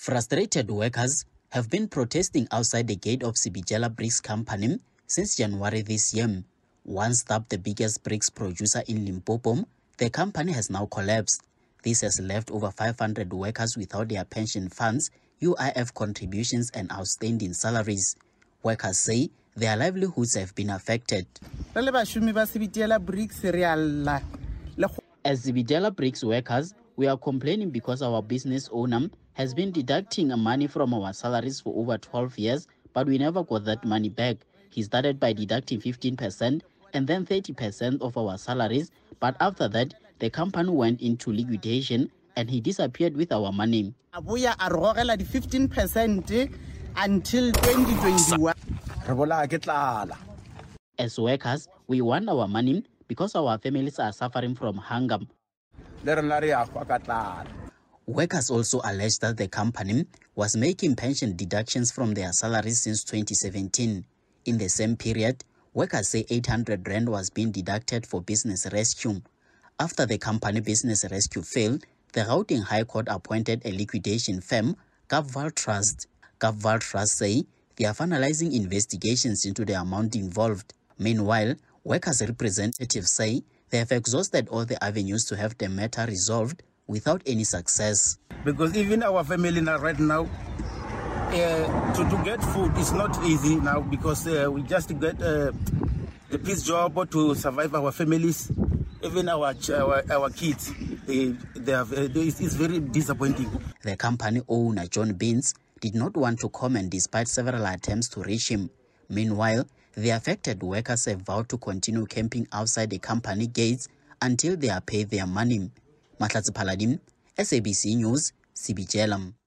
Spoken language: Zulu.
Frustrated workers have been protesting outside the gate of Sibijela Bricks Company since January this year. Once dubbed the biggest bricks producer in Limpopo, the company has now collapsed. This has left over 500 workers without their pension funds, UIF contributions, and outstanding salaries. Workers say their livelihoods have been affected. As Zibidela Bricks workers, we are complaining because our business owner has been deducting money from our salaries for over 12 years, but we never got that money back. He started by deducting 15% and then 30% of our salaries, but after that, the company went into liquidation and he disappeared with our money. a boya a re gogela di-15 percent until 2021 re bolaya ke tlala As workers, we want our money because our families are suffering from hunger. le rena re ya hwa ka tlala Workers also allege that the company was making pension deductions from their salaries since 2017. In the same period, workers say 800 rand was being deducted for business rescue. After the company business rescue failed, the Gauteng High Court appointed a liquidation firm, Gapval Trust. Gapval Trust say they are finalizing investigations into the amount involved. Meanwhile, workers' representatives say they have exhausted all the avenues to have the matter resolved without any success. because even our family now right now uh, to, to get food is not easy now because uh, we just get uh, the peace job to survive our families even our our, our kids they, they have they, it's very disappointing The company owner, John Beans, did not want to comment despite several attempts to reach him. Meanwhile, the affected workers have vowed to continue camping outside the company gates until they are paid their money. Mahlatsi Paladim, SABC News, Sibijelam.